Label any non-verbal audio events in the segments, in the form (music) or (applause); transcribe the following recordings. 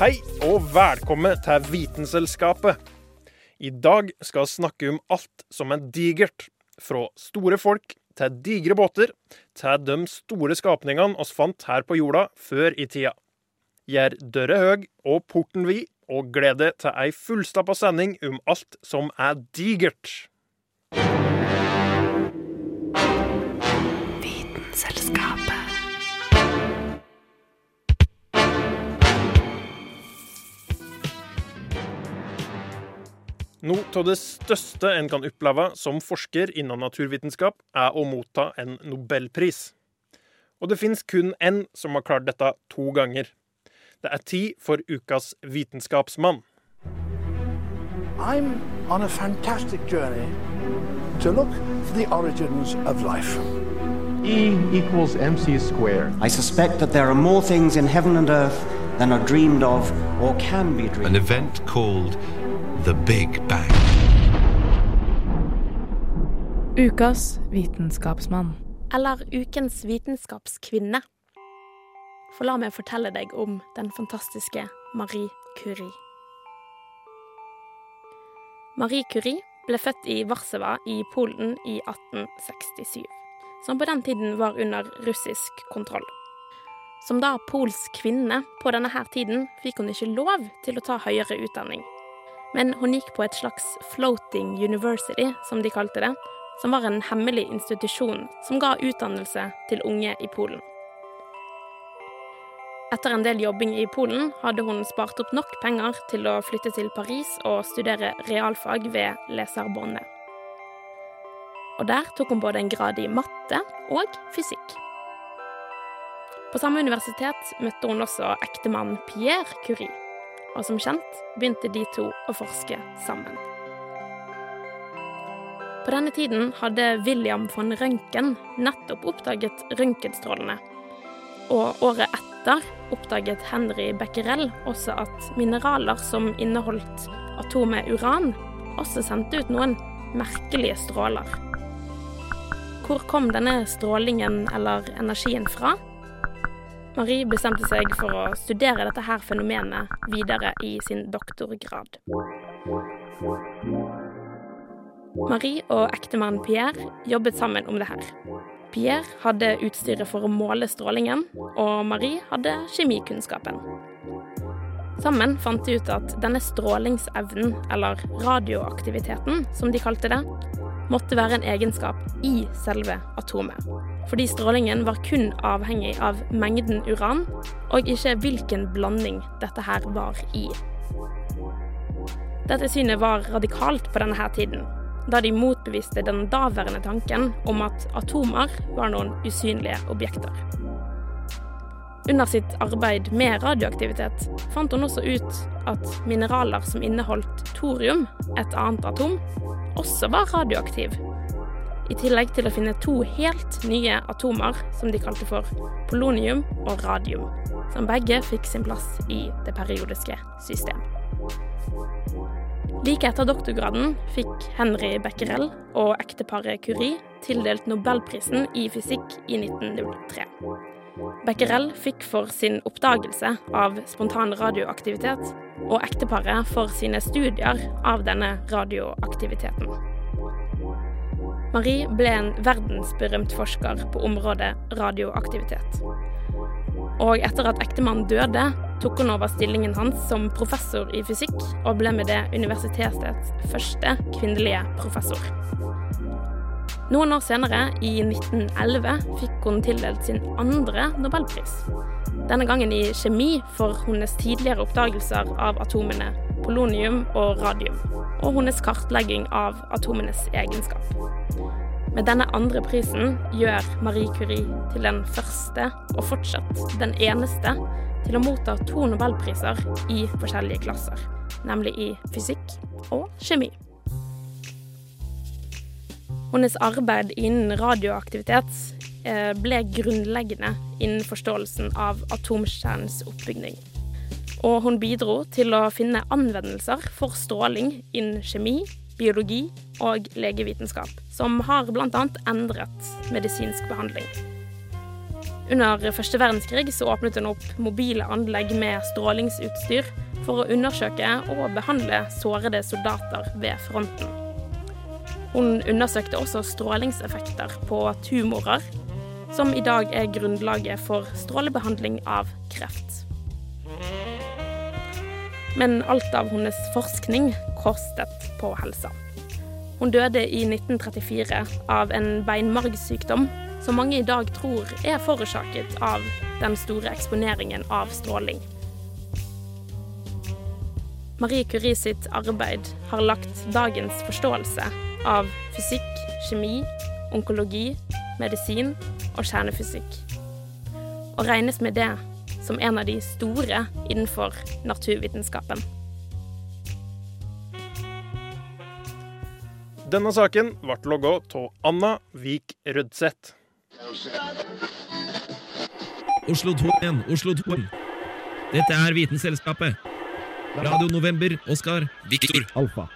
Hei og velkommen til Vitenselskapet. I dag skal vi snakke om alt som er digert. Fra store folk til digre båter, til de store skapningene oss fant her på jorda før i tida. Gjør døra høg og porten vid, og glede til ei fullstappa sending om alt som er digert. Noe av det største en kan oppleve som forsker innen naturvitenskap, er å motta en nobelpris. Og det fins kun én som har klart dette to ganger. Det er tid for ukas vitenskapsmann. I'm on a fantastic journey to look for the origins of life. E equals mc squared. I suspect that there are more things in heaven and earth than are dreamed of or can be an dreamed. event called the Big Bang. Ukas vitenskapsmann. eller ukens vitenskapskvinne. For la meg fortelle deg om den fantastiske Marie Curie. Marie Curie ble født i Warszawa i Polen i 1867, som på den tiden var under russisk kontroll. Som da polsk kvinne på denne her tiden fikk hun ikke lov til å ta høyere utdanning. Men hun gikk på et slags floating university, som de kalte det, som var en hemmelig institusjon som ga utdannelse til unge i Polen. Etter en del jobbing i Polen hadde hun spart opp nok penger til å flytte til Paris og studere realfag ved Leserbonde. Og der tok hun både en grad i matte og fysikk. På samme universitet møtte hun også ektemann Pierre Curie, og som kjent begynte de to å forske sammen. På denne tiden hadde William von Røntgen nettopp oppdaget røntgenstrålene. Og året etter oppdaget Henry Becquerel også at mineraler som inneholdt atomet uran, også sendte ut noen merkelige stråler. Hvor kom denne strålingen eller energien fra? Marie bestemte seg for å studere dette her fenomenet videre i sin doktorgrad. Marie og ektemannen Pierre jobbet sammen om det her. Pierre hadde utstyret for å måle strålingen, og Marie hadde kjemikunnskapen. Sammen fant de ut at denne strålingsevnen, eller radioaktiviteten som de kalte det, måtte være en egenskap i selve atomet. Fordi strålingen var kun avhengig av mengden uran, og ikke hvilken blanding dette her var i. Dette synet var radikalt på denne tiden, da de motbeviste den daværende tanken om at atomer var noen usynlige objekter. Under sitt arbeid med radioaktivitet fant hun også ut at mineraler som inneholdt thorium, et annet atom, også var radioaktiv. I tillegg til å finne to helt nye atomer som de kalte for polonium og radium, som begge fikk sin plass i det periodiske system. Like etter doktorgraden fikk Henry Becquerel og ekteparet Curie tildelt nobelprisen i fysikk i 1903. Becquerel fikk for sin oppdagelse av spontan radioaktivitet, og ekteparet for sine studier av denne radioaktiviteten. Marie ble en verdensberømt forsker på området radioaktivitet. Og etter at ektemannen døde, tok hun over stillingen hans som professor i fysikk, og ble med det universitetets første kvinnelige professor. Noen år senere, i 1911, fikk hun tildelt sin andre nobelpris. Denne gangen i kjemi for hennes tidligere oppdagelser av atomene polonium og radium, og hennes kartlegging av atomenes egenskap. Med denne andre prisen gjør Marie Curie til den første, og fortsatt den eneste, til å motta to nobelpriser i forskjellige klasser, nemlig i fysikk og kjemi. Hennes arbeid innen radioaktivitet ble grunnleggende innen forståelsen av atomkjernens oppbygning. Og hun bidro til å finne anvendelser for stråling innen kjemi, biologi og legevitenskap, som har bl.a. endret medisinsk behandling. Under første verdenskrig så åpnet hun opp mobile anlegg med strålingsutstyr for å undersøke og behandle sårede soldater ved fronten. Hun undersøkte også strålingseffekter på tumorer, som i dag er grunnlaget for strålebehandling av kreft. Men alt av hennes forskning kostet på helsa. Hun døde i 1934 av en beinmargsykdom som mange i dag tror er forårsaket av den store eksponeringen av stråling. Marie Curie sitt arbeid har lagt dagens forståelse av fysikk, kjemi, onkologi, medisin og kjernefysikk, og regnes med det som en av de store innenfor naturvitenskapen. Denne saken ble logga av Anna Vik Rødseth. Oslo 2 igjen, Oslo 2. Dette er Vitenselskapet. Radio November, Oskar, Viktor, Alfa.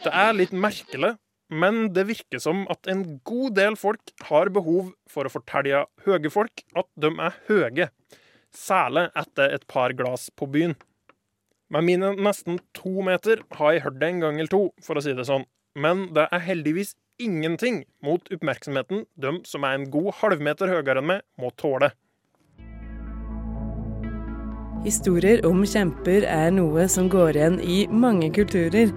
Det er litt merkelig, men det virker som at en god del folk har behov for å fortelle høye folk at de er høye, særlig etter et par glass på byen. Med mine nesten to meter har jeg hørt det en gang eller to, for å si det sånn, men det er heldigvis ingenting mot oppmerksomheten de som er en god halvmeter høyere enn meg, må tåle. Historier om kjemper er noe som går igjen i mange kulturer,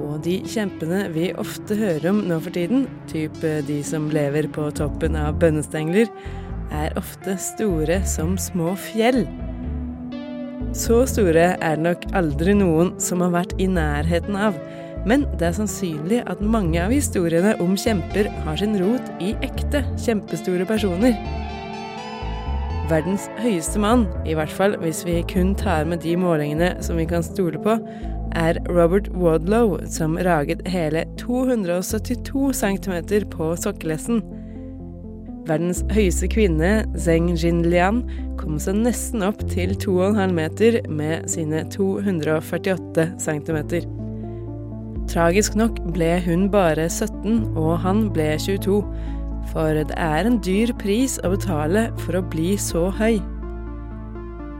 og de kjempene vi ofte hører om nå for tiden, type de som lever på toppen av bønnestengler, er ofte store som små fjell. Så store er det nok aldri noen som har vært i nærheten av, men det er sannsynlig at mange av historiene om kjemper har sin rot i ekte, kjempestore personer. Verdens høyeste mann, i hvert fall hvis vi kun tar med de målingene som vi kan stole på, er Robert Wadlow, som raget hele 272 cm på sokkelesten. Verdens høyeste kvinne, Zeng Jinlian, kom seg nesten opp til 2,5 meter med sine 248 cm. Tragisk nok ble hun bare 17, og han ble 22. For det er en dyr pris å betale for å bli så høy.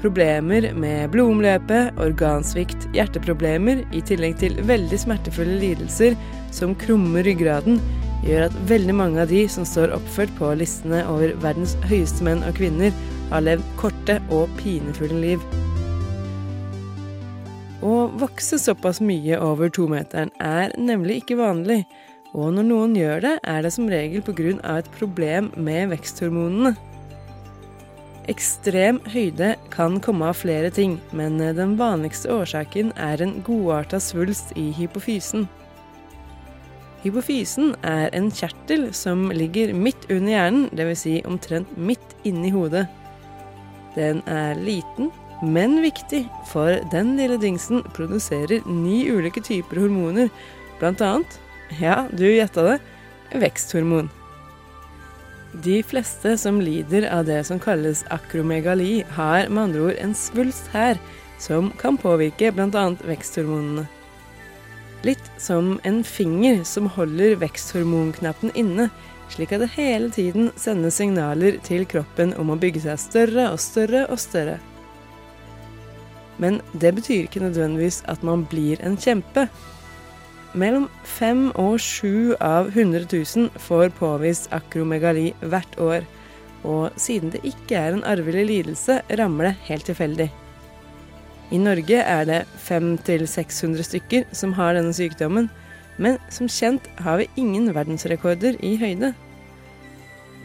Problemer med blodomløpet, organsvikt, hjerteproblemer, i tillegg til veldig smertefulle lidelser som krummer ryggraden, gjør at veldig mange av de som står oppført på listene over verdens høyeste menn og kvinner, har levd korte og pinefulle liv. Å vokse såpass mye over tometeren er nemlig ikke vanlig, og når noen gjør det, er det som regel pga. et problem med veksthormonene. Ekstrem høyde kan komme av flere ting, men den vanligste årsaken er en godarta svulst i hypofysen. Hypofysen er en kjertel som ligger midt under hjernen, dvs. Si omtrent midt inni hodet. Den er liten, men viktig, for den lille dingsen produserer ni ulike typer hormoner, blant annet, ja, du gjetta det, veksthormon. De fleste som lider av det som kalles akromegali, har med andre ord en svulst her, som kan påvirke bl.a. veksthormonene. Litt som en finger som holder veksthormonknappen inne, slik at det hele tiden sendes signaler til kroppen om å bygge seg større og større og større. Men det betyr ikke nødvendigvis at man blir en kjempe. Mellom fem og sju av 100 000 får påvist akromegali hvert år, og siden det ikke er en arvelig lidelse, rammer det helt tilfeldig. I Norge er det 500-600 stykker som har denne sykdommen, men som kjent har vi ingen verdensrekorder i høyde.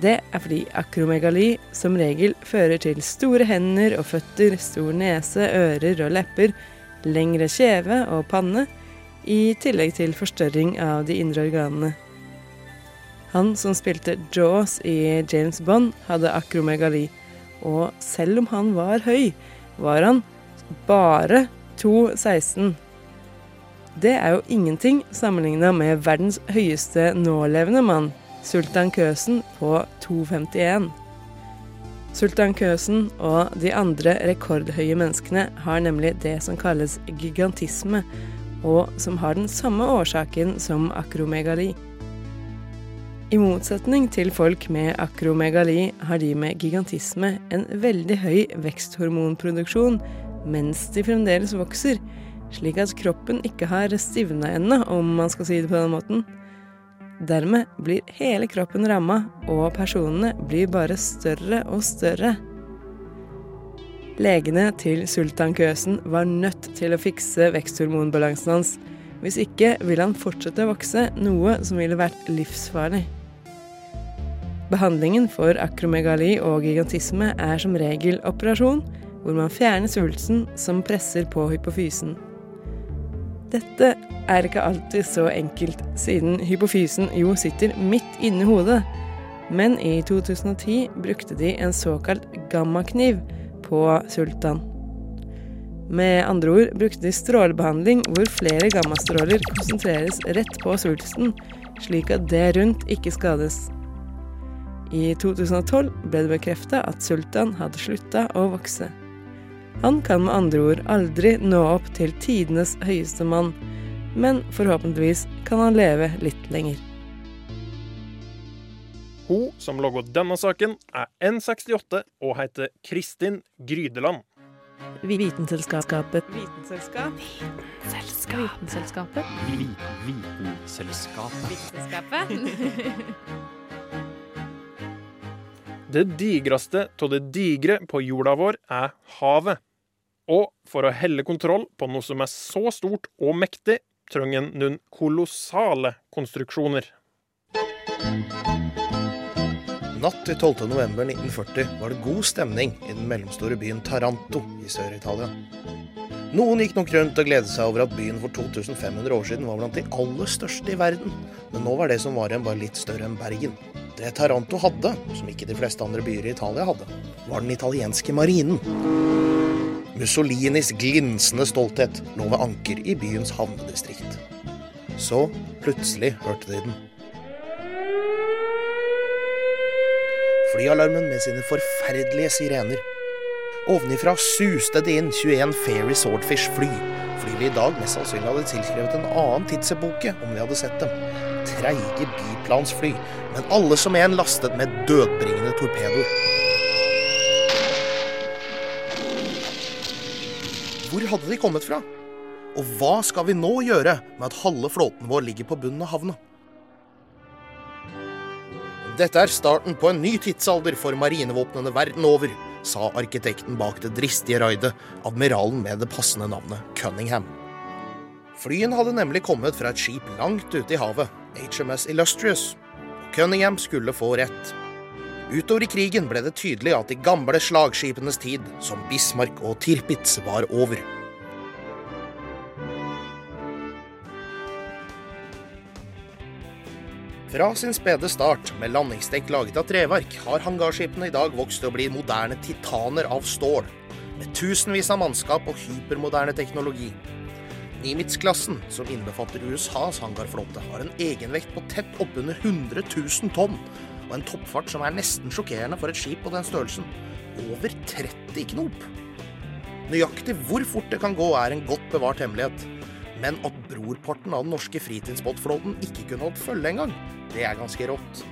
Det er fordi akromegali som regel fører til store hender og føtter, stor nese, ører og lepper, lengre kjeve og panne, i tillegg til forstørring av de indre organene. Han som spilte Jaws i James Bond, hadde akromegali. Og selv om han var høy, var han bare 2,16. Det er jo ingenting sammenligna med verdens høyeste nålevende mann, Sultan Køsen, på 2,51. Sultan Køsen og de andre rekordhøye menneskene har nemlig det som kalles gigantisme, og som har den samme årsaken som akromegali. I motsetning til folk med akromegali har de med gigantisme en veldig høy veksthormonproduksjon mens de fremdeles vokser, slik at kroppen ikke har stivna ennå, om man skal si det på den måten. Dermed blir hele kroppen ramma, og personene blir bare større og større. Legene til Sultan Køsen var nødt til å fikse veksthormonbalansen hans. Hvis ikke ville han fortsette å vokse, noe som ville vært livsfarlig. Behandlingen for akromegali og gigantisme er som regel operasjon, hvor man fjerner svulsten som presser på hypofysen. Dette er ikke alltid så enkelt, siden hypofysen jo sitter midt inni hodet. Men i 2010 brukte de en såkalt gammakniv på sultan. Med andre ord brukte de strålebehandling hvor flere gammastråler konsentreres rett på svulsten, slik at det rundt ikke skades. I 2012 ble det bekrefta at sultan hadde slutta å vokse. Han kan med andre ord aldri nå opp til tidenes høyeste mann, men forhåpentligvis kan han leve litt lenger. Hun som logger denne saken, er N68 og heter Kristin Grydeland. Vitenselskapet. Vitenselskap. Vitenselskapet. Vitenselskapet. Vitenselskapet. (laughs) Det digreste av det digre på jorda vår er havet. Og for å helle kontroll på noe som er så stort og mektig, trenger en noen kolossale konstruksjoner. Natt til 12. november 1940 var det god stemning i den mellomstore byen Taranto i Sør-Italia. Noen gikk nok rundt og gledet seg over at byen for 2500 år siden var blant de aller største i verden, men nå var det som var igjen bare litt større enn Bergen. Det Taranto hadde, som ikke de fleste andre byer i Italia hadde, var den italienske marinen. Mussolinis glinsende stolthet lå ved anker i byens havnedistrikt. Så plutselig hørte de den. Flyalarmen med sine forferdelige sirener. Ovenifra suste det inn 21 Fairy Swordfish-fly, Fly vi i dag mest sannsynlig hadde tilskrevet en annen tidsepoke om vi hadde sett dem. Treige biplansfly, men alle som en lastet med dødbringende torpedoer. Hvor hadde de kommet fra? Og hva skal vi nå gjøre med at halve flåten vår ligger på bunnen av havna? Dette er starten på en ny tidsalder for marinevåpnene verden over, sa arkitekten bak det dristige raidet, admiralen med det passende navnet Cunningham. Flyene hadde nemlig kommet fra et skip langt ute i havet, HMS Illustrious. Cunningham skulle få rett. Utover i krigen ble det tydelig at de gamle slagskipenes tid, som Bismarck og Tirpitz, var over. Fra sin spede start med landingsdekk laget av treverk, har hangarskipene i dag vokst til å bli moderne titaner av stål, med tusenvis av mannskap og hypermoderne teknologi. Nimitz-klassen, som innbefatter USAs hangarflåte, har en egenvekt på tett oppunder 100 000 tonn, og en toppfart som er nesten sjokkerende for et skip på den størrelsen. Over 30 knop! Nøyaktig hvor fort det kan gå, er en godt bevart hemmelighet. Men at brorparten av den norske fritidsbåtflåten ikke kunne holdt følge engang, det er ganske rått.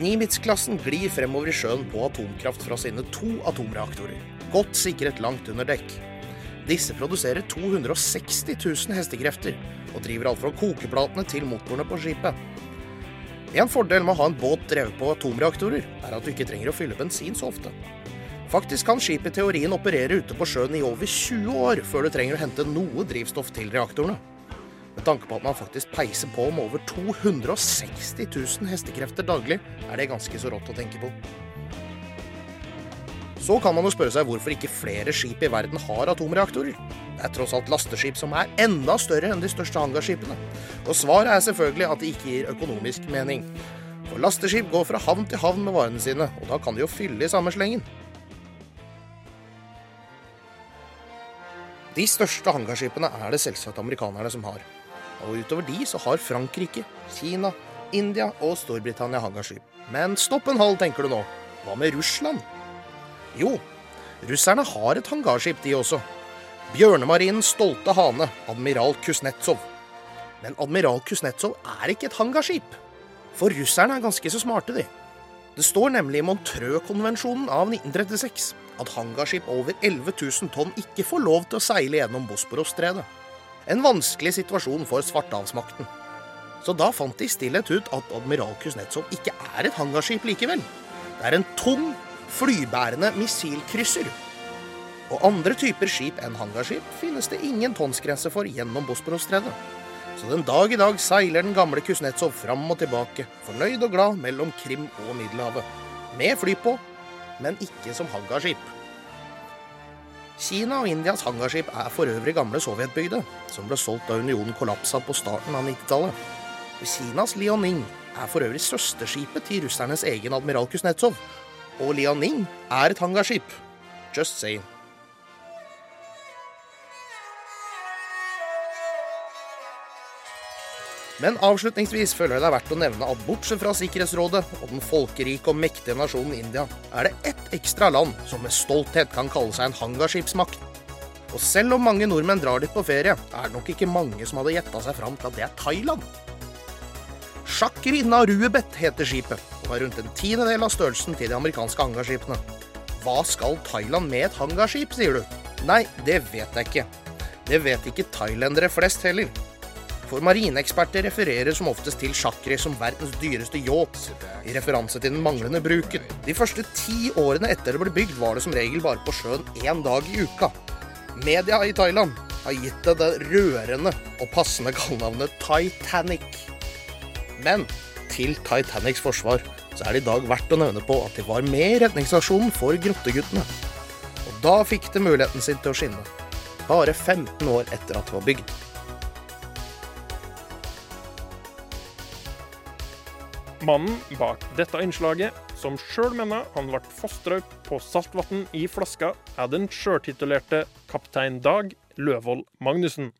Nimitz-klassen glir fremover i sjøen på atomkraft fra sine to atomreaktorer, godt sikret langt under dekk. Disse produserer 260 000 hestekrefter, og driver alt fra kokeplatene til motorene på skipet. En fordel med å ha en båt drevet på atomreaktorer, er at du ikke trenger å fylle bensin så ofte. Faktisk kan skipet i teorien operere ute på sjøen i over 20 år før du trenger å hente noe drivstoff til reaktorene. Med tanke på at man faktisk peiser på med over 260 000 hestekrefter daglig, er det ganske så rått å tenke på. Så kan man jo spørre seg hvorfor ikke flere skip i verden har atomreaktorer. Det er tross alt lasteskip som er enda større enn de største hangarskipene. Og svaret er selvfølgelig at det ikke gir økonomisk mening. For lasteskip går fra havn til havn med varene sine, og da kan de jo fylle i samme slengen. De største hangarskipene er det selvsagt amerikanerne som har. Og utover de så har Frankrike, Kina, India og Storbritannia hangarskip. Men stopp en hal, tenker du nå. Hva med Russland? Jo, russerne har et hangarskip, de også. Bjørnemarinens stolte hane, admiral Kuznetsov. Men admiral Kuznetsov er ikke et hangarskip. For russerne er ganske så smarte, de. Det står nemlig i Montreux-konvensjonen av 1936 at hangarskip over 11 000 tonn ikke får lov til å seile gjennom Bosporos-stredet. En vanskelig situasjon for svartehavsmakten. Så da fant de i stillhet ut at admiral Kuznetsov ikke er et hangarskip likevel. Det er en tung, flybærende missilkrysser. Og andre typer skip enn hangarskip finnes det ingen tonsgrense for gjennom Bosporos-stredet. Så den dag i dag seiler den gamle Kuznetsov fram og tilbake, fornøyd og glad mellom Krim og Middelhavet. Med fly på, men ikke som hangarskip. Kina og Indias hangarskip er for øvrig gamle sovjetbygde, som ble solgt da unionen kollapsa på starten av 90-tallet. Kinas Liaoning er for øvrig søsterskipet til russernes egen admiral Kuznetsov, og Liaoning er et hangarskip. Just saying. Men avslutningsvis føler jeg det er verdt å nevne at bortsett fra Sikkerhetsrådet og den folkerike og mektige nasjonen India, er det ett ekstra land som med stolthet kan kalle seg en hangarskipsmakt. Og selv om mange nordmenn drar dit på ferie, er det nok ikke mange som hadde gjetta seg fram til at det er Thailand. Shakri Naruebet heter skipet, og er rundt en tiendedel av størrelsen til de amerikanske hangarskipene. Hva skal Thailand med et hangarskip, sier du? Nei, det vet jeg ikke. Det vet ikke thailendere flest heller. For marineeksperter refererer som oftest til Chakri som verdens dyreste yacht, i referanse til den manglende bruken. De første ti årene etter det ble bygd, var det som regel bare på sjøen én dag i uka. Media i Thailand har gitt det det rørende og passende kallenavnet Titanic. Men til Titanics forsvar så er det i dag verdt å nevne på at de var med i redningsaksjonen for Grotteguttene. Og da fikk de muligheten sin til å skinne. Bare 15 år etter at det var bygd. Mannen bak dette innslaget, som sjøl mener han ble fostra opp på saltvann i flaska, er den sjøltitulerte kaptein Dag Løvold Magnussen.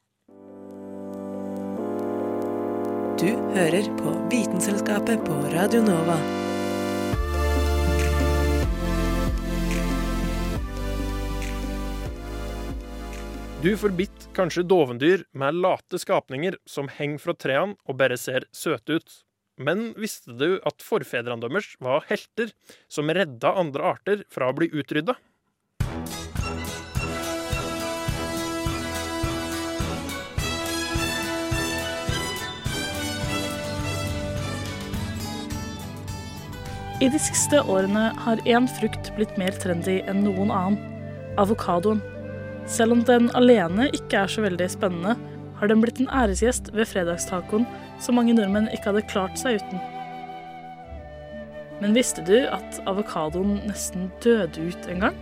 Du hører på Vitenselskapet på Radio Nova. Du forbitt kanskje dovendyr med late skapninger som henger fra trærne og bare ser søte ut. Men visste du at forfedrene deres var helter som redda andre arter fra å bli utrydda? I de siste årene har én frukt blitt mer trendy enn noen annen avokadoen. Selv om den alene ikke er så veldig spennende, har den blitt en æresgjest ved fredagstacoen som mange nordmenn ikke hadde klart seg uten. Men visste du at avokadoen nesten døde ut en gang?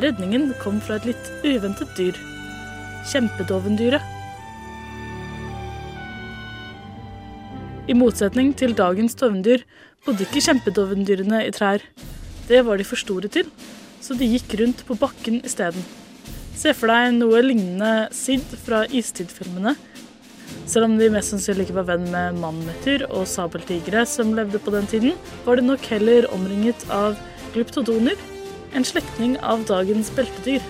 Redningen kom fra et litt uventet dyr. Kjempedovendyret. I motsetning til dagens dovendyr bodde ikke kjempedovendyrene i trær. Det var de for store til, så de gikk rundt på bakken isteden. Se for deg noe lignende Sid fra istidfilmene. Selv om de mest sannsynlig ikke var venn med mammuter og sabeltigre som levde på den tiden, var de nok heller omringet av glyptodoner, en slektning av dagens beltedyr.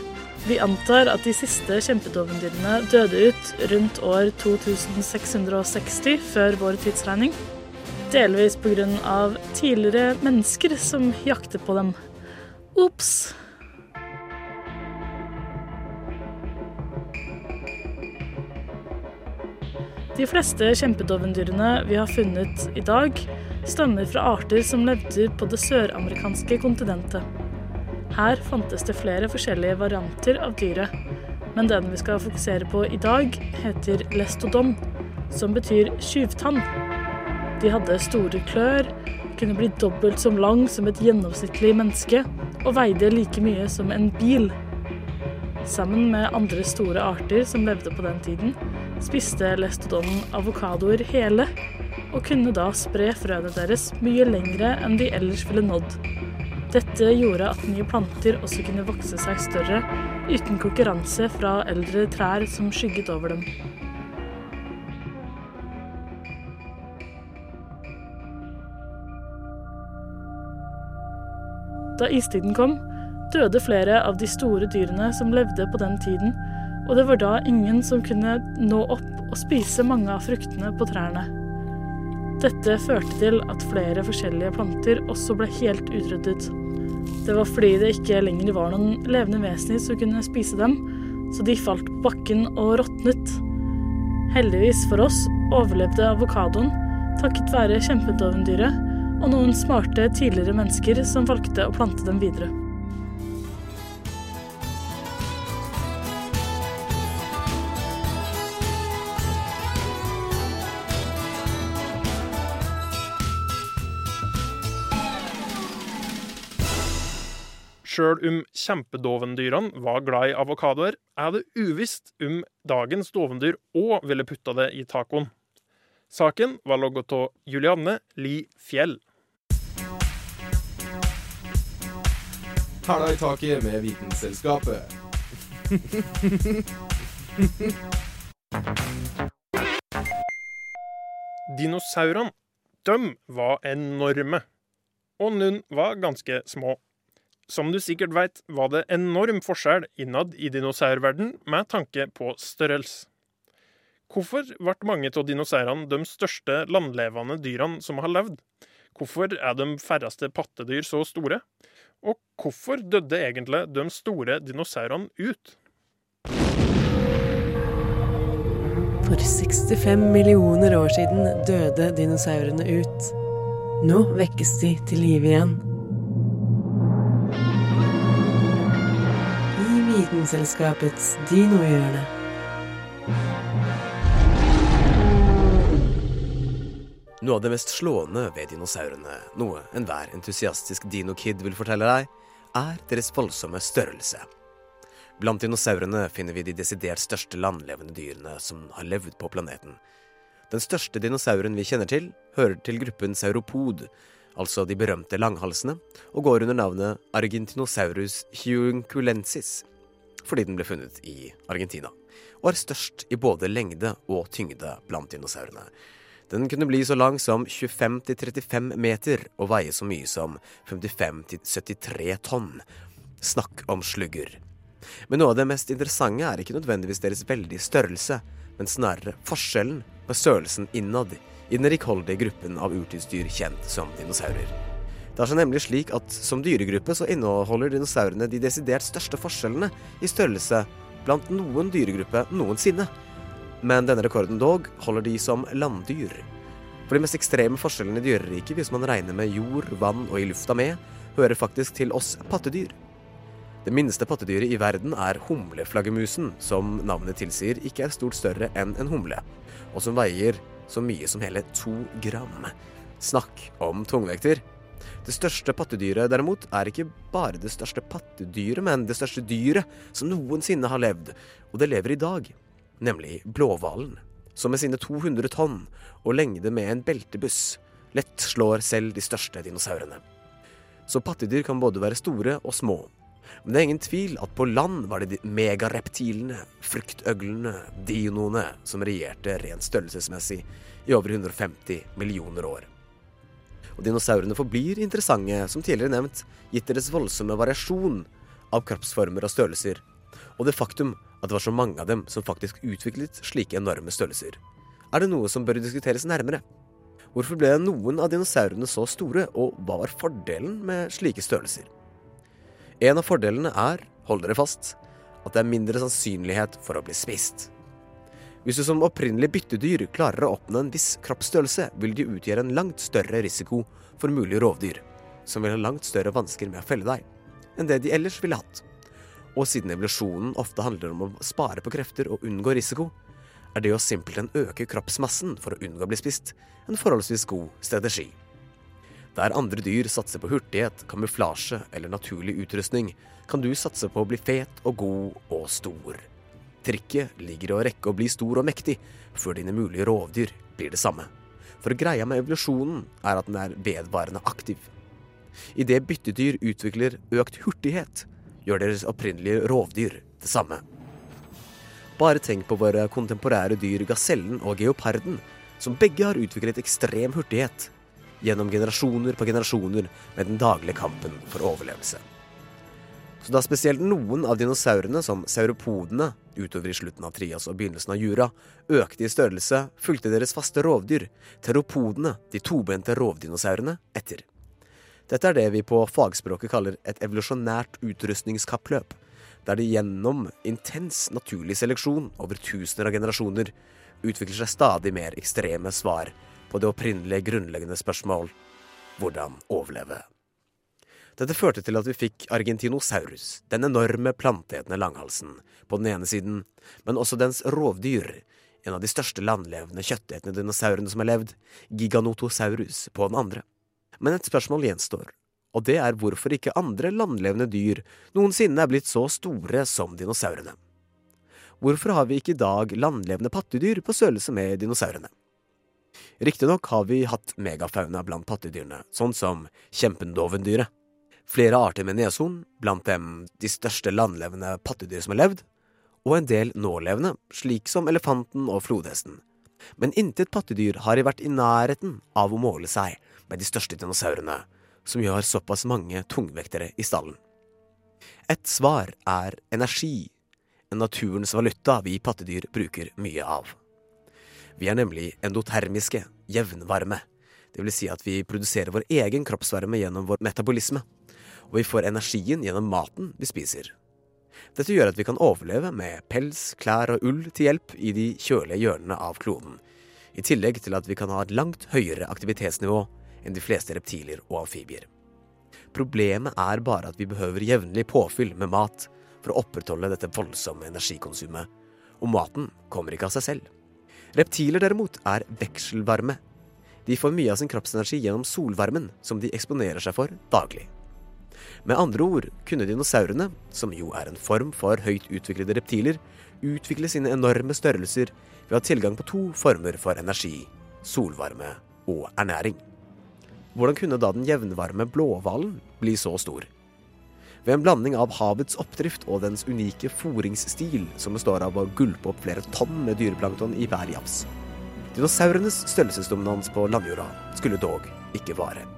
Vi antar at de siste kjempedovendyrene døde ut rundt år 2660 før vår tidsregning. Delvis pga. tidligere mennesker som jakter på dem. Ops. De fleste kjempedovendyrene vi har funnet i dag, stammer fra arter som levde på det søramerikanske kontinentet. Her fantes det flere forskjellige varianter av dyret, men den vi skal fokusere på i dag, heter lestodon, som betyr tjuvtann. De hadde store klør, kunne bli dobbelt så lang som et gjennomsnittlig menneske og veide like mye som en bil. Sammen med andre store arter som levde på den tiden, spiste lestodonen avokadoer hele, og kunne da spre frøene deres mye lengre enn de ellers ville nådd. Dette gjorde at nye planter også kunne vokse seg større, uten konkurranse fra eldre trær som skygget over dem. Da istiden kom, døde flere av de store dyrene som levde på den tiden, og det var da ingen som kunne nå opp og spise mange av fruktene på trærne. Dette førte til at flere forskjellige planter også ble helt utryddet. Det var fordi det ikke lenger var noen levende vesener som kunne spise dem, så de falt på bakken og råtnet. Heldigvis for oss overlevde avokadoen takket være kjempedovendyret og noen smarte tidligere mennesker som valgte å plante dem videre. Sjøl om kjempedovendyrene var glad i avokadoer, er det uvisst om dagens dovendyr òg ville putta det i tacoen. Saken var logget av Julianne Li Fjell. Hæla i taket med Vitenselskapet. Dinosaurene, de var enorme. Og noen var ganske små. Som du sikkert veit, var det enorm forskjell innad i dinosaurverden med tanke på størrelse. Hvorfor ble mange av dinosaurene de største landlevende dyrene som har levd? Hvorfor er de færreste pattedyr så store? Og hvorfor døde egentlig de store dinosaurene ut? For 65 millioner år siden døde dinosaurene ut. Nå vekkes de til live igjen. Vitenselskapets dinohjørne. Noe av det mest slående ved dinosaurene, noe enhver entusiastisk dinokid vil fortelle deg, er deres voldsomme størrelse. Blant dinosaurene finner vi de desidert største landlevende dyrene som har levd på planeten. Den største dinosauren vi kjenner til, hører til gruppen sauropod, altså de berømte langhalsene, og går under navnet Argentinosaurus hiunculensis, fordi den ble funnet i Argentina, og er størst i både lengde og tyngde blant dinosaurene. Den kunne bli så lang som 25-35 meter og veie så mye som 55-73 tonn. Snakk om slugger. Men noe av det mest interessante er ikke nødvendigvis deres veldige størrelse, men snarere forskjellen på størrelsen innad i den rikholdige gruppen av urtidsdyr kjent som dinosaurer. Det er så nemlig slik at som dyregruppe så inneholder dinosaurene de desidert største forskjellene i størrelse blant noen dyregruppe noensinne men denne rekorden dog holder de som landdyr. For de mest ekstreme forskjellene i dyreriket, hvis man regner med jord, vann og i lufta med, hører faktisk til oss pattedyr. Det minste pattedyret i verden er humleflaggermusen, som navnet tilsier ikke er stort større enn en humle, og som veier så mye som hele to gram. Snakk om tungvekter. Det største pattedyret, derimot, er ikke bare det største pattedyret, men det største dyret som noensinne har levd, og det lever i dag nemlig blåhvalen, som med sine 200 tonn og lengde med en beltebuss lett slår selv de største dinosaurene. Så pattedyr kan både være store og små. Men det er ingen tvil at på land var det de megareptilene, fruktøglene, dinoene, som regjerte rent størrelsesmessig i over 150 millioner år. Og dinosaurene forblir interessante, som tidligere nevnt, gitt deres voldsomme variasjon av kroppsformer og størrelser, og det faktum at det var så mange av dem som faktisk utviklet slike enorme størrelser. Er det noe som bør diskuteres nærmere? Hvorfor ble noen av dinosaurene så store, og hva var fordelen med slike størrelser? En av fordelene er, hold dere fast, at det er mindre sannsynlighet for å bli spist. Hvis du som opprinnelig byttedyr klarer å oppnå en viss kroppsstørrelse, vil de utgjøre en langt større risiko for mulige rovdyr, som vil ha langt større vansker med å felle deg, enn det de ellers ville hatt. Og siden evolusjonen ofte handler om å spare på krefter og unngå risiko, er det å simpelthen øke kroppsmassen for å unngå å bli spist en forholdsvis god strategi. Der andre dyr satser på hurtighet, kamuflasje eller naturlig utrustning, kan du satse på å bli fet og god og stor. Trikket ligger i å rekke å bli stor og mektig før dine mulige rovdyr blir det samme. For greia med evolusjonen er at den er vedvarende aktiv. Idet byttedyr utvikler økt hurtighet, gjør deres opprinnelige rovdyr det samme. Bare tenk på våre kontemporære dyr gasellen og geoparden, som begge har utviklet ekstrem hurtighet gjennom generasjoner på generasjoner med den daglige kampen for overlevelse. Så da spesielt noen av dinosaurene, som sauropodene, utover i slutten av Trias og begynnelsen av Jura, økte i størrelse, fulgte deres faste rovdyr, teropodene, de tobente rovdinosaurene, etter. Dette er det vi på fagspråket kaller et evolusjonært utrustningskappløp, der det gjennom intens naturlig seleksjon over tusener av generasjoner utvikler seg stadig mer ekstreme svar på det opprinnelige grunnleggende spørsmål hvordan overleve. Dette førte til at vi fikk Argentinosaurus, den enorme planteetende langhalsen, på den ene siden, men også dens rovdyr, en av de største landlevende kjøttetende dinosaurene som har levd, Giganotosaurus, på den andre. Men et spørsmål gjenstår, og det er hvorfor ikke andre landlevende dyr noensinne er blitt så store som dinosaurene. Hvorfor har vi ikke i dag landlevende pattedyr på størrelse med dinosaurene? Riktignok har vi hatt megafauna blant pattedyrene, sånn som kjempendovendyret, flere arter med neshorn, blant dem de største landlevende pattedyr som har levd, og en del nålevende, slik som elefanten og flodhesten. Men intet pattedyr har vært i nærheten av å måle seg med de største dinosaurene, som gjør såpass mange tungvektere i stallen. Et svar er energi, en naturens valuta vi pattedyr bruker mye av. Vi er nemlig endotermiske, jevnvarme. Det vil si at vi produserer vår egen kroppsvarme gjennom vår metabolisme og vi får energien gjennom maten vi spiser. Dette gjør at vi kan overleve med pels, klær og ull til hjelp i de kjølige hjørnene av kloden, i tillegg til at vi kan ha et langt høyere aktivitetsnivå enn de fleste reptiler og amfibier. Problemet er bare at vi behøver jevnlig påfyll med mat for å opprettholde dette voldsomme energikonsumet, og maten kommer ikke av seg selv. Reptiler derimot er vekselvarme. De får mye av sin kroppsenergi gjennom solvarmen, som de eksponerer seg for daglig. Med andre ord kunne dinosaurene, som jo er en form for høyt utviklede reptiler, utvikle sine enorme størrelser ved å ha tilgang på to former for energi solvarme og ernæring. Hvordan kunne da den jevnvarme blåhvalen bli så stor? Ved en blanding av havets oppdrift og dens unike fôringsstil, som består av å gulpe opp flere tonn med dyreplankton i hver jafs. Dinosaurenes størrelsesdominans på landjorda skulle dog ikke vare.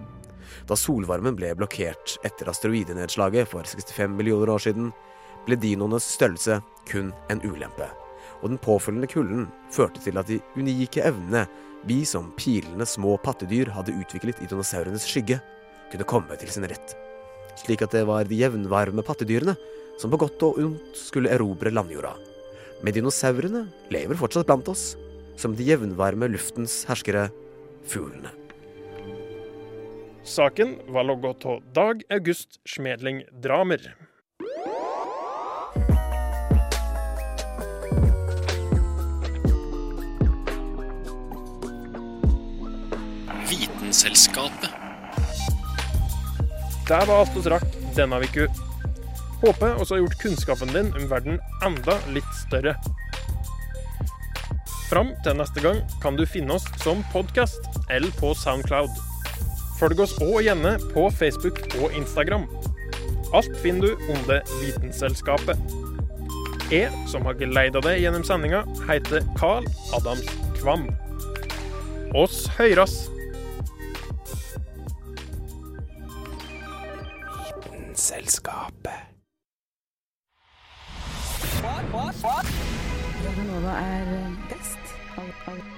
Da solvarmen ble blokkert etter asteroidenedslaget for 65 millioner år siden, ble dinoenes størrelse kun en ulempe, og den påfølgende kulden førte til at de unike evnene vi som pilende små pattedyr hadde utviklet i dinosaurenes skygge, kunne komme til sin rett. Slik at det var de jevnvarme pattedyrene som på godt og ondt skulle erobre landjorda. Men dinosaurene lever fortsatt blant oss, som de jevnvarme luftens herskere, fuglene. Saken var logget av Dag August Smedling Dramer. Vitenselskapet. Det var alt vi rakk denne uka. Håper også har gjort kunnskapen din om verden enda litt større. Fram til neste gang kan du finne oss som podkast eller på Soundcloud. Følg oss òg gjerne på Facebook og Instagram. Alt finner du under Vitenselskapet. Jeg, som har geleida deg gjennom sendinga, heter Carl Adams Kvam. Oss høyras! Vitenselskapet. Hva, hva, hva? Radionova er best.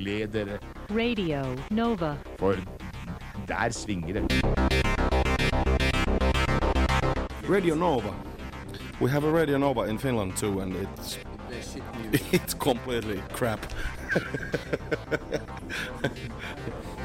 Gled dere, Radio Nova. for der svinger det. Radio Nova. We have a Radio Nova in Finland too, and it's (laughs) it's completely crap. (laughs)